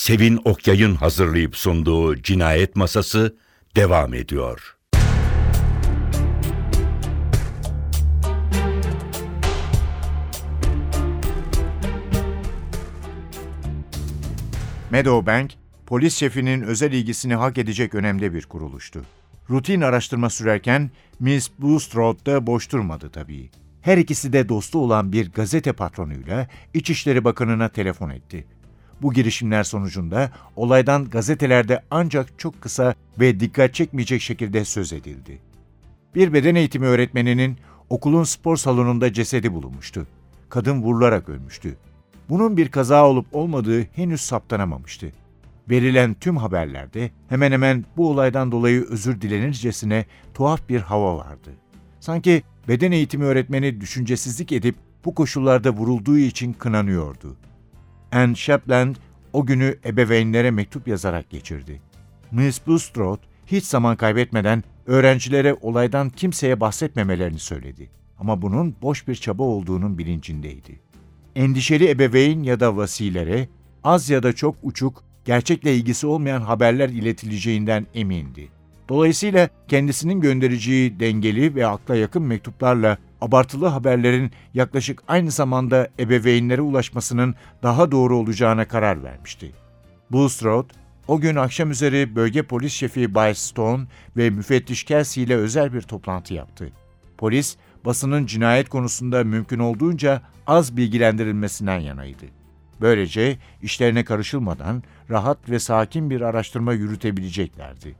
Sevin Okyay'ın hazırlayıp sunduğu Cinayet Masası devam ediyor. Meadowbank, polis şefinin özel ilgisini hak edecek önemde bir kuruluştu. Rutin araştırma sürerken Miss Bulstrode da boş durmadı tabii. Her ikisi de dostu olan bir gazete patronuyla İçişleri Bakanı'na telefon etti. Bu girişimler sonucunda olaydan gazetelerde ancak çok kısa ve dikkat çekmeyecek şekilde söz edildi. Bir beden eğitimi öğretmeninin okulun spor salonunda cesedi bulunmuştu. Kadın vurularak ölmüştü. Bunun bir kaza olup olmadığı henüz saptanamamıştı. Verilen tüm haberlerde hemen hemen bu olaydan dolayı özür dilenircesine tuhaf bir hava vardı. Sanki beden eğitimi öğretmeni düşüncesizlik edip bu koşullarda vurulduğu için kınanıyordu. Anne Shepland o günü ebeveynlere mektup yazarak geçirdi. Miss Bulstrode hiç zaman kaybetmeden öğrencilere olaydan kimseye bahsetmemelerini söyledi. Ama bunun boş bir çaba olduğunun bilincindeydi. Endişeli ebeveyn ya da vasilere az ya da çok uçuk, gerçekle ilgisi olmayan haberler iletileceğinden emindi. Dolayısıyla kendisinin göndereceği dengeli ve akla yakın mektuplarla abartılı haberlerin yaklaşık aynı zamanda ebeveynlere ulaşmasının daha doğru olacağına karar vermişti. Bulstrode, o gün akşam üzeri bölge polis şefi Bay Stone ve müfettiş Kelsey ile özel bir toplantı yaptı. Polis, basının cinayet konusunda mümkün olduğunca az bilgilendirilmesinden yanaydı. Böylece işlerine karışılmadan rahat ve sakin bir araştırma yürütebileceklerdi.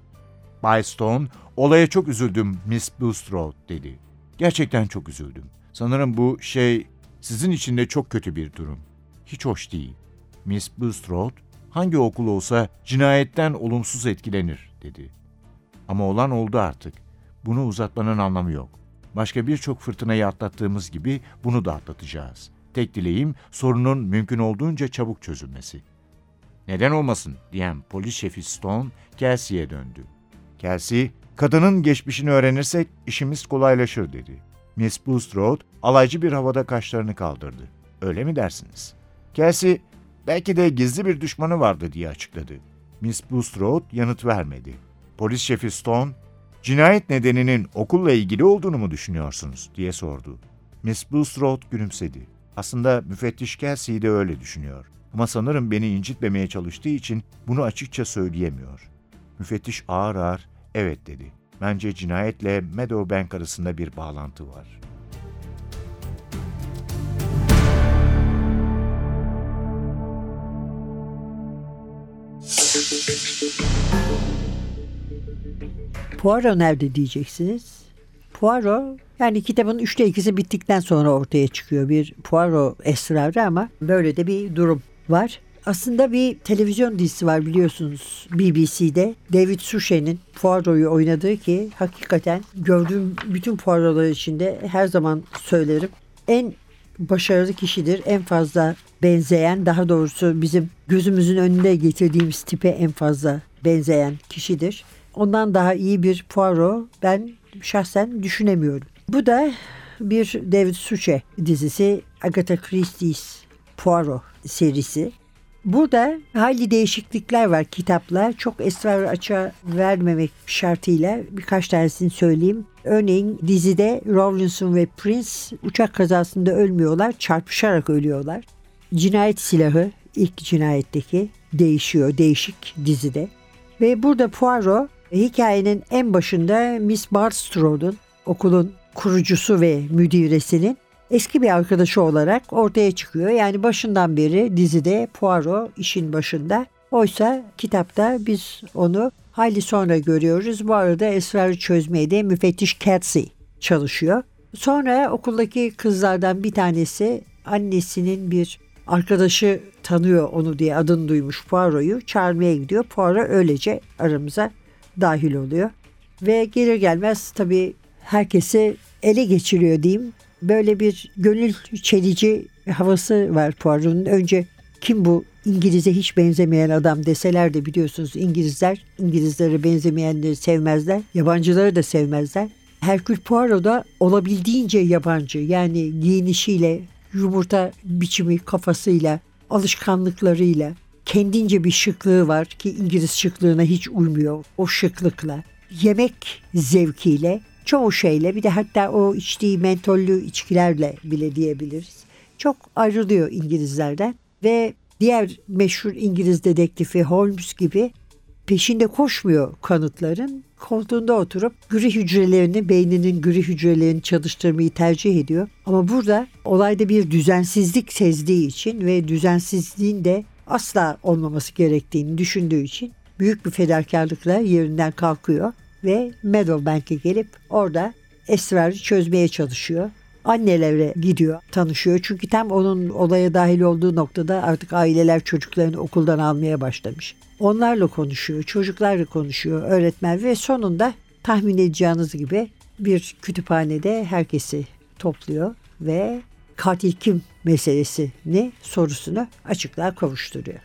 Bay Stone, olaya çok üzüldüm Miss Bulstrode dedi. Gerçekten çok üzüldüm. Sanırım bu şey sizin için de çok kötü bir durum. Hiç hoş değil. Miss Bulstrode, hangi okul olsa cinayetten olumsuz etkilenir dedi. Ama olan oldu artık. Bunu uzatmanın anlamı yok. Başka birçok fırtınayı atlattığımız gibi bunu da atlatacağız. Tek dileğim sorunun mümkün olduğunca çabuk çözülmesi. Neden olmasın diyen polis şefi Stone Kelsey'e döndü. Kelsey, kadının geçmişini öğrenirsek işimiz kolaylaşır dedi. Miss Bulstrode alaycı bir havada kaşlarını kaldırdı. Öyle mi dersiniz? Kelsey, belki de gizli bir düşmanı vardı diye açıkladı. Miss Bulstrode yanıt vermedi. Polis şefi Stone, cinayet nedeninin okulla ilgili olduğunu mu düşünüyorsunuz diye sordu. Miss Bulstrode gülümsedi. Aslında müfettiş Kelsey de öyle düşünüyor. Ama sanırım beni incitmemeye çalıştığı için bunu açıkça söyleyemiyor. Müfettiş ağır ağır evet dedi. Bence cinayetle Meadowbank arasında bir bağlantı var. Poirot nerede diyeceksiniz? Poirot yani kitabın üçte ikisi bittikten sonra ortaya çıkıyor bir Poirot esrarı ama böyle de bir durum var. Aslında bir televizyon dizisi var biliyorsunuz BBC'de. David Suchet'in Poirot'u oynadığı ki hakikaten gördüğüm bütün Poirot'lar içinde her zaman söylerim. En başarılı kişidir. En fazla benzeyen, daha doğrusu bizim gözümüzün önünde getirdiğimiz tipe en fazla benzeyen kişidir. Ondan daha iyi bir Poirot ben şahsen düşünemiyorum. Bu da bir David Suchet dizisi Agatha Christie's Poirot serisi. Burada hayli değişiklikler var kitapla. Çok esrar açığa vermemek şartıyla birkaç tanesini söyleyeyim. Örneğin dizide Rawlinson ve Prince uçak kazasında ölmüyorlar, çarpışarak ölüyorlar. Cinayet silahı ilk cinayetteki değişiyor, değişik dizide. Ve burada Poirot hikayenin en başında Miss Barstow'un okulun kurucusu ve müdiresinin eski bir arkadaşı olarak ortaya çıkıyor. Yani başından beri dizide Poirot işin başında. Oysa kitapta biz onu hayli sonra görüyoruz. Bu arada esrarı çözmeye de müfettiş Kelsey çalışıyor. Sonra okuldaki kızlardan bir tanesi annesinin bir arkadaşı tanıyor onu diye adını duymuş Poirot'u çağırmaya gidiyor. Poirot öylece aramıza dahil oluyor. Ve gelir gelmez tabii herkesi ele geçiriyor diyeyim. Böyle bir gönül çelici havası var Poirot'un. Önce kim bu İngiliz'e hiç benzemeyen adam deseler de biliyorsunuz İngilizler İngilizlere benzemeyenleri sevmezler. Yabancıları da sevmezler. Herkül Poirot da olabildiğince yabancı yani giyinişiyle, yumurta biçimi kafasıyla, alışkanlıklarıyla, kendince bir şıklığı var ki İngiliz şıklığına hiç uymuyor. O şıklıkla, yemek zevkiyle, çoğu şeyle bir de hatta o içtiği mentollü içkilerle bile diyebiliriz. Çok ayrılıyor İngilizlerden ve diğer meşhur İngiliz dedektifi Holmes gibi peşinde koşmuyor kanıtların. Koltuğunda oturup gri hücrelerini, beyninin gri hücrelerini çalıştırmayı tercih ediyor. Ama burada olayda bir düzensizlik sezdiği için ve düzensizliğin de asla olmaması gerektiğini düşündüğü için büyük bir fedakarlıkla yerinden kalkıyor ve Meadowbank'e gelip orada esrarı çözmeye çalışıyor. Annelere gidiyor, tanışıyor. Çünkü tam onun olaya dahil olduğu noktada artık aileler çocuklarını okuldan almaya başlamış. Onlarla konuşuyor, çocuklarla konuşuyor öğretmen ve sonunda tahmin edeceğiniz gibi bir kütüphanede herkesi topluyor ve katil kim meselesini sorusunu açıklığa kavuşturuyor.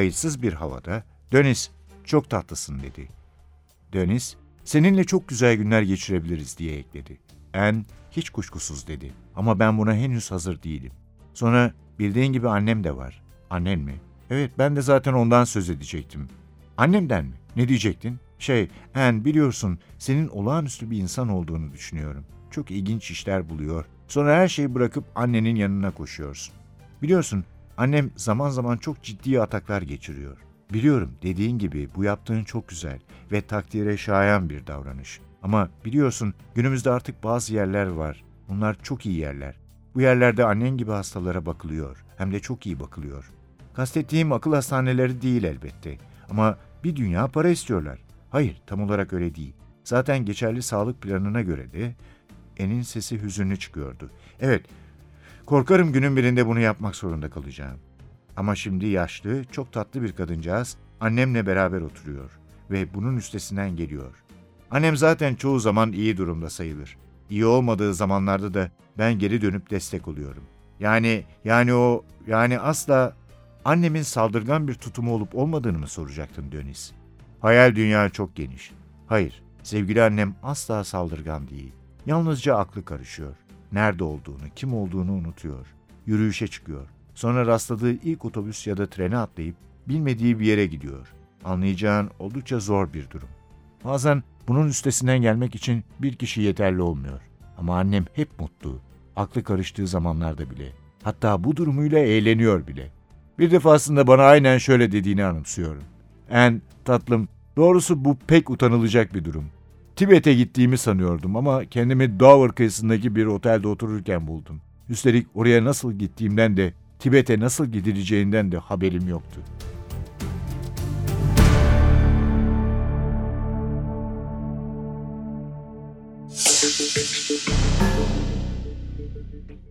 Kayıtsız bir havada Dönis çok tatlısın dedi. Dönis seninle çok güzel günler geçirebiliriz diye ekledi. En hiç kuşkusuz dedi ama ben buna henüz hazır değilim. Sonra bildiğin gibi annem de var. Annen mi? Evet ben de zaten ondan söz edecektim. Annemden mi? Ne diyecektin? Şey, En biliyorsun senin olağanüstü bir insan olduğunu düşünüyorum. Çok ilginç işler buluyor. Sonra her şeyi bırakıp annenin yanına koşuyorsun. Biliyorsun annem zaman zaman çok ciddi ataklar geçiriyor. Biliyorum dediğin gibi bu yaptığın çok güzel ve takdire şayan bir davranış. Ama biliyorsun günümüzde artık bazı yerler var. Bunlar çok iyi yerler. Bu yerlerde annen gibi hastalara bakılıyor. Hem de çok iyi bakılıyor. Kastettiğim akıl hastaneleri değil elbette. Ama bir dünya para istiyorlar. Hayır, tam olarak öyle değil. Zaten geçerli sağlık planına göre de En'in sesi hüzünlü çıkıyordu. Evet, korkarım günün birinde bunu yapmak zorunda kalacağım. Ama şimdi yaşlı, çok tatlı bir kadıncağız annemle beraber oturuyor ve bunun üstesinden geliyor. Annem zaten çoğu zaman iyi durumda sayılır. İyi olmadığı zamanlarda da ben geri dönüp destek oluyorum. Yani yani o yani asla annemin saldırgan bir tutumu olup olmadığını mı soracaktın Dönis? Hayal dünya çok geniş. Hayır, sevgili annem asla saldırgan değil. Yalnızca aklı karışıyor. Nerede olduğunu, kim olduğunu unutuyor. Yürüyüşe çıkıyor. Sonra rastladığı ilk otobüs ya da trene atlayıp bilmediği bir yere gidiyor. Anlayacağın oldukça zor bir durum. Bazen bunun üstesinden gelmek için bir kişi yeterli olmuyor. Ama annem hep mutlu. Aklı karıştığı zamanlarda bile. Hatta bu durumuyla eğleniyor bile. Bir defasında bana aynen şöyle dediğini anımsıyorum. En tatlım, doğrusu bu pek utanılacak bir durum. Tibet'e gittiğimi sanıyordum ama kendimi Dover kıyısındaki bir otelde otururken buldum. Üstelik oraya nasıl gittiğimden de Tibet'e nasıl gidileceğinden de haberim yoktu.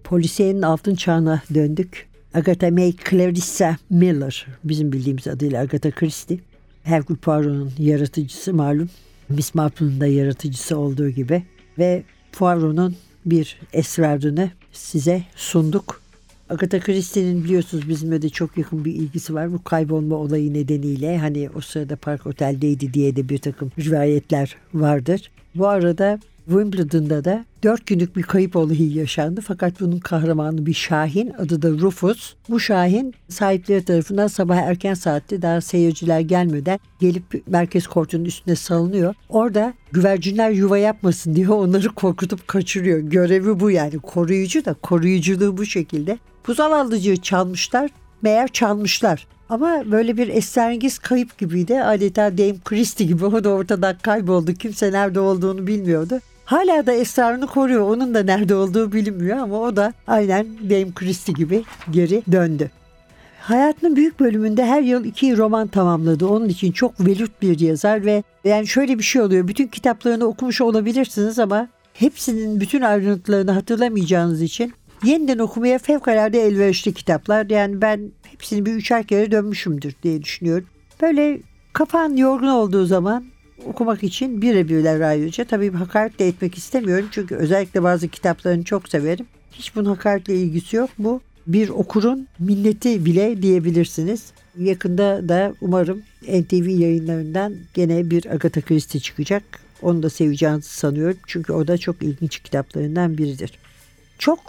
Polisiyenin altın çağına döndük. Agatha May Clarissa Miller, bizim bildiğimiz adıyla Agatha Christie. Hercule Poirot'un yaratıcısı malum. Miss Marple'ın da yaratıcısı olduğu gibi. Ve Poirot'un bir esrarını size sunduk. Agatha Christie'nin biliyorsunuz bizimle de çok yakın bir ilgisi var. Bu kaybolma olayı nedeniyle hani o sırada Park Otel'deydi diye de bir takım rivayetler vardır. Bu arada Wimbledon'da da dört günlük bir kayıp olayı yaşandı. Fakat bunun kahramanı bir şahin. Adı da Rufus. Bu şahin sahipleri tarafından sabah erken saatte daha seyirciler gelmeden gelip merkez kortunun üstüne salınıyor. Orada güvercinler yuva yapmasın diye onları korkutup kaçırıyor. Görevi bu yani koruyucu da koruyuculuğu bu şekilde. Bu zavallıcığı çalmışlar meğer çalmışlar. Ama böyle bir esrarengiz kayıp gibiydi. Adeta Dame Christie gibi o da ortadan kayboldu. Kimse nerede olduğunu bilmiyordu. Hala da esrarını koruyor. Onun da nerede olduğu bilinmiyor ama o da aynen Dame Christie gibi geri döndü. Hayatının büyük bölümünde her yıl iki roman tamamladı. Onun için çok velut bir yazar ve yani şöyle bir şey oluyor. Bütün kitaplarını okumuş olabilirsiniz ama hepsinin bütün ayrıntılarını hatırlamayacağınız için yeniden okumaya fevkalade elverişli kitaplar. Yani ben hepsini bir üçer kere dönmüşümdür diye düşünüyorum. Böyle kafan yorgun olduğu zaman okumak için birebirler ayrıca. Tabii hakaret de etmek istemiyorum çünkü özellikle bazı kitaplarını çok severim. Hiç bunun hakaretle ilgisi yok. Bu bir okurun minneti bile diyebilirsiniz. Yakında da umarım NTV yayınlarından gene bir Agatha Christie çıkacak. Onu da seveceğinizi sanıyorum. Çünkü o da çok ilginç kitaplarından biridir. Çok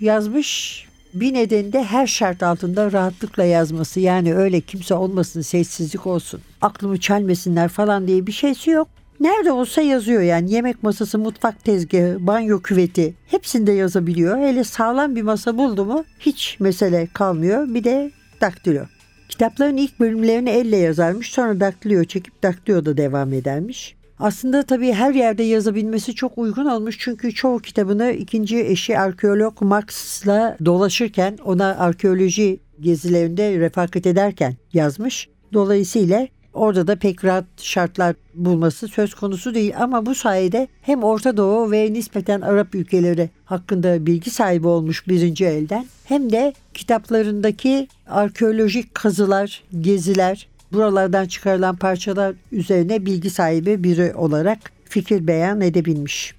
yazmış bir nedeni de her şart altında rahatlıkla yazması. Yani öyle kimse olmasın, sessizlik olsun, aklımı çelmesinler falan diye bir şeysi yok. Nerede olsa yazıyor yani yemek masası, mutfak tezgahı, banyo küveti hepsinde yazabiliyor. Hele sağlam bir masa buldu mu hiç mesele kalmıyor. Bir de daktilo. Kitapların ilk bölümlerini elle yazarmış sonra daktilo çekip daktilo da devam edermiş. Aslında tabii her yerde yazabilmesi çok uygun olmuş çünkü çoğu kitabını ikinci eşi arkeolog Max'la dolaşırken ona arkeoloji gezilerinde refakat ederken yazmış. Dolayısıyla orada da pek rahat şartlar bulması söz konusu değil ama bu sayede hem Orta Doğu ve nispeten Arap ülkeleri hakkında bilgi sahibi olmuş birinci elden hem de kitaplarındaki arkeolojik kazılar, geziler, buralardan çıkarılan parçalar üzerine bilgi sahibi biri olarak fikir beyan edebilmiş.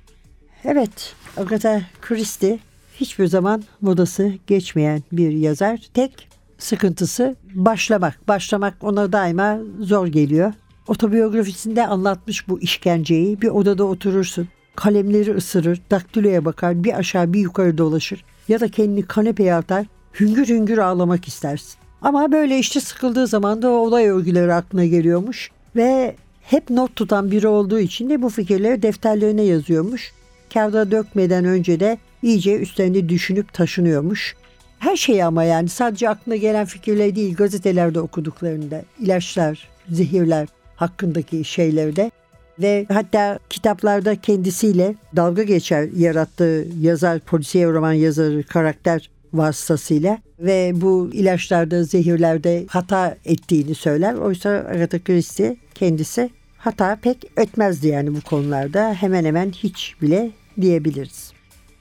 Evet, Agatha Christie hiçbir zaman modası geçmeyen bir yazar. Tek sıkıntısı başlamak. Başlamak ona daima zor geliyor. Otobiyografisinde anlatmış bu işkenceyi. Bir odada oturursun. Kalemleri ısırır, daktiloya bakar, bir aşağı bir yukarı dolaşır. Ya da kendini kanepeye atar, hüngür hüngür ağlamak istersin. Ama böyle işte sıkıldığı zaman da olay örgüleri aklına geliyormuş. Ve hep not tutan biri olduğu için de bu fikirleri defterlerine yazıyormuş. Kağıda dökmeden önce de iyice üstlerinde düşünüp taşınıyormuş. Her şeyi ama yani sadece aklına gelen fikirler değil gazetelerde okuduklarında ilaçlar, zehirler hakkındaki şeylerde ve hatta kitaplarda kendisiyle dalga geçer yarattığı yazar, polisiye roman yazarı karakter vasıtasıyla ve bu ilaçlarda, zehirlerde hata ettiğini söyler. Oysa Agatha Christie kendisi hata pek etmezdi yani bu konularda. Hemen hemen hiç bile diyebiliriz.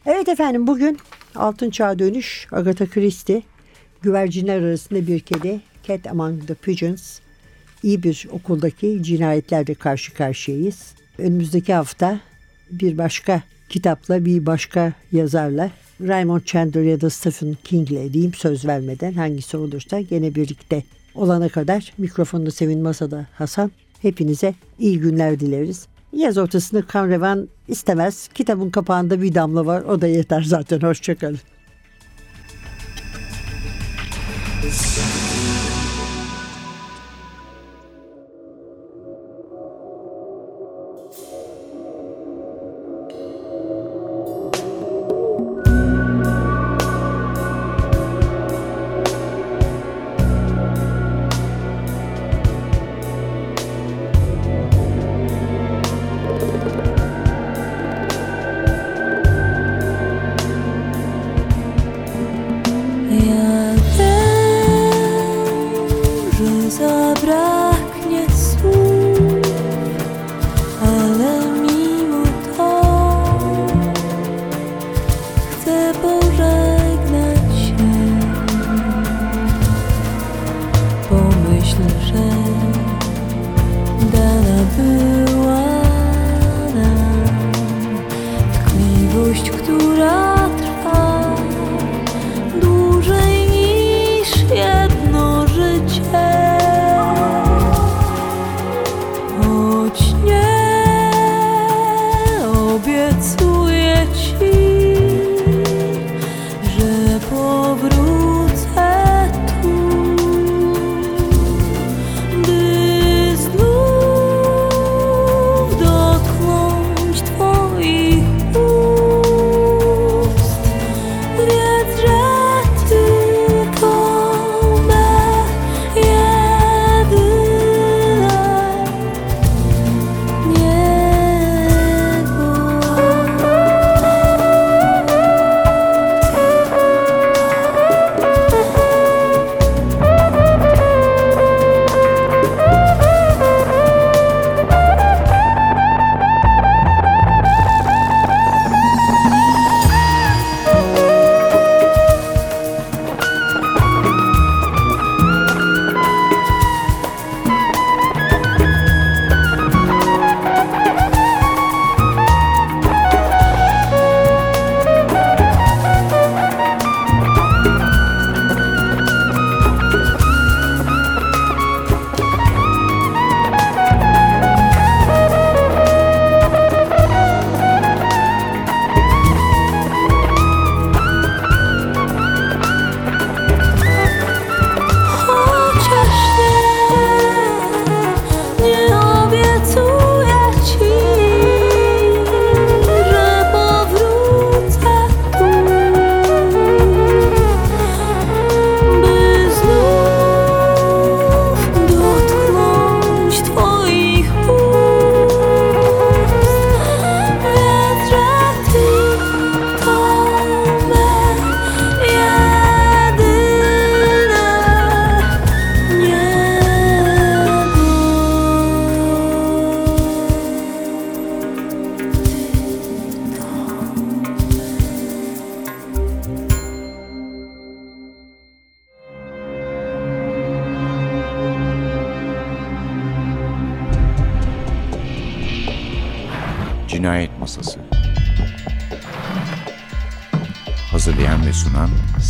Evet efendim bugün Altın Çağ Dönüş Agatha Christie güvercinler arasında bir kedi Cat Among the Pigeons iyi bir okuldaki cinayetlerle karşı karşıyayız. Önümüzdeki hafta bir başka kitapla bir başka yazarla Raymond Chandler ya da Stephen King'le diyeyim söz vermeden hangisi olursa gene birlikte olana kadar mikrofonda Sevin Masa'da Hasan hepinize iyi günler dileriz. Yaz ortasında kan revan istemez. Kitabın kapağında bir damla var. O da yeter zaten. Hoşçakalın.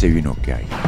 Hazırlayan